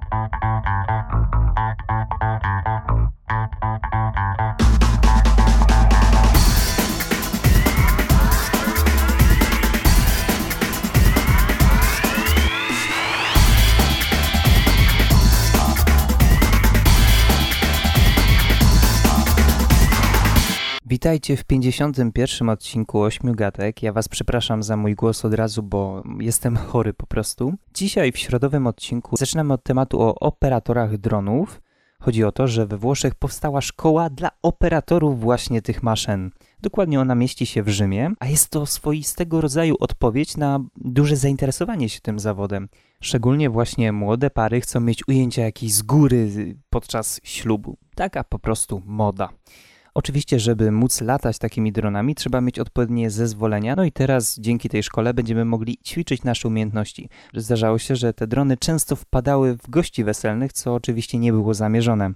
Thank you. Witajcie w 51. odcinku Ośmiu Gatek. Ja Was przepraszam za mój głos od razu, bo jestem chory po prostu. Dzisiaj w środowym odcinku zaczynamy od tematu o operatorach dronów. Chodzi o to, że we Włoszech powstała szkoła dla operatorów właśnie tych maszyn. Dokładnie ona mieści się w Rzymie, a jest to swoistego rodzaju odpowiedź na duże zainteresowanie się tym zawodem. Szczególnie właśnie młode pary chcą mieć ujęcia jakieś z góry podczas ślubu. Taka po prostu moda. Oczywiście, żeby móc latać takimi dronami, trzeba mieć odpowiednie zezwolenia. No i teraz dzięki tej szkole będziemy mogli ćwiczyć nasze umiejętności. Zdarzało się, że te drony często wpadały w gości weselnych, co oczywiście nie było zamierzone.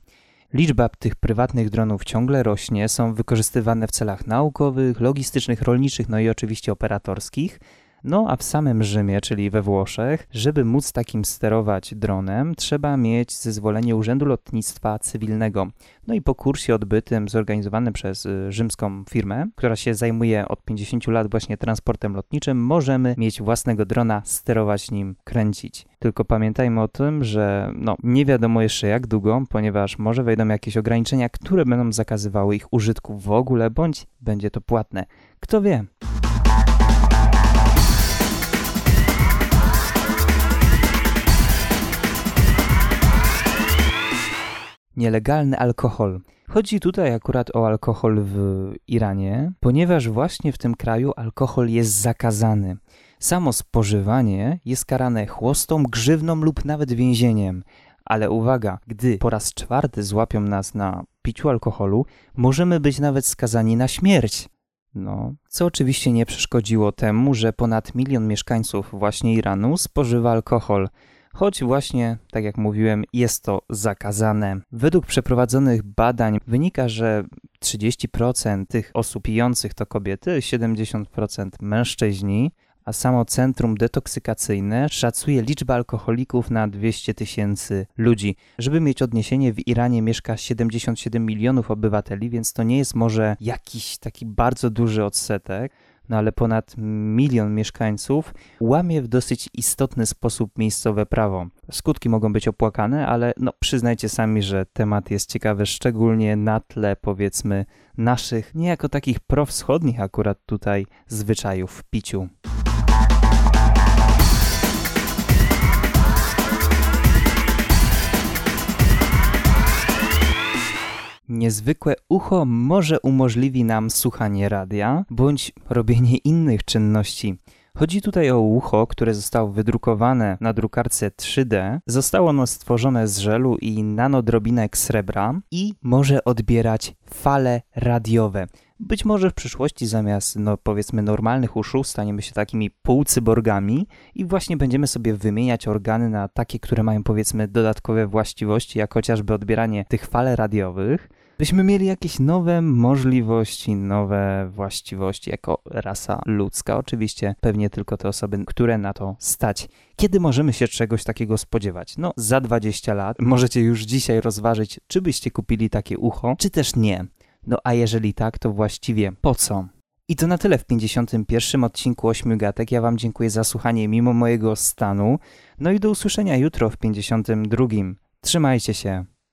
Liczba tych prywatnych dronów ciągle rośnie, są wykorzystywane w celach naukowych, logistycznych, rolniczych, no i oczywiście operatorskich. No a w samym Rzymie, czyli we Włoszech, żeby móc takim sterować dronem, trzeba mieć zezwolenie Urzędu Lotnictwa Cywilnego. No i po kursie odbytym zorganizowanym przez y, rzymską firmę, która się zajmuje od 50 lat właśnie transportem lotniczym, możemy mieć własnego drona, sterować nim, kręcić. Tylko pamiętajmy o tym, że no, nie wiadomo jeszcze jak długo, ponieważ może wejdą jakieś ograniczenia, które będą zakazywały ich użytku w ogóle, bądź będzie to płatne. Kto wie? Nielegalny alkohol. Chodzi tutaj akurat o alkohol w Iranie, ponieważ właśnie w tym kraju alkohol jest zakazany. Samo spożywanie jest karane chłostą, grzywną lub nawet więzieniem. Ale uwaga, gdy po raz czwarty złapią nas na piciu alkoholu, możemy być nawet skazani na śmierć. No, co oczywiście nie przeszkodziło temu, że ponad milion mieszkańców właśnie Iranu spożywa alkohol choć właśnie, tak jak mówiłem, jest to zakazane. Według przeprowadzonych badań wynika, że 30% tych osób pijących to kobiety, 70% mężczyźni, a samo centrum detoksykacyjne szacuje liczbę alkoholików na 200 tysięcy ludzi. Żeby mieć odniesienie, w Iranie mieszka 77 milionów obywateli, więc to nie jest może jakiś taki bardzo duży odsetek no ale ponad milion mieszkańców łamie w dosyć istotny sposób miejscowe prawo. Skutki mogą być opłakane, ale no przyznajcie sami, że temat jest ciekawy, szczególnie na tle powiedzmy naszych, niejako takich prowschodnich akurat tutaj zwyczajów w piciu. Niezwykłe ucho może umożliwi nam słuchanie radia bądź robienie innych czynności. Chodzi tutaj o ucho, które zostało wydrukowane na drukarce 3D. Zostało ono stworzone z żelu i nanodrobinek srebra i może odbierać fale radiowe. Być może w przyszłości zamiast, no powiedzmy, normalnych uszu staniemy się takimi półcyborgami i właśnie będziemy sobie wymieniać organy na takie, które mają powiedzmy dodatkowe właściwości, jak chociażby odbieranie tych fal radiowych byśmy mieli jakieś nowe możliwości, nowe właściwości jako rasa ludzka. Oczywiście pewnie tylko te osoby, które na to stać. Kiedy możemy się czegoś takiego spodziewać? No, za 20 lat. Możecie już dzisiaj rozważyć, czy byście kupili takie ucho, czy też nie. No a jeżeli tak, to właściwie po co? I to na tyle w 51. odcinku 8 Gatek. Ja Wam dziękuję za słuchanie mimo mojego stanu. No i do usłyszenia jutro w 52. Trzymajcie się.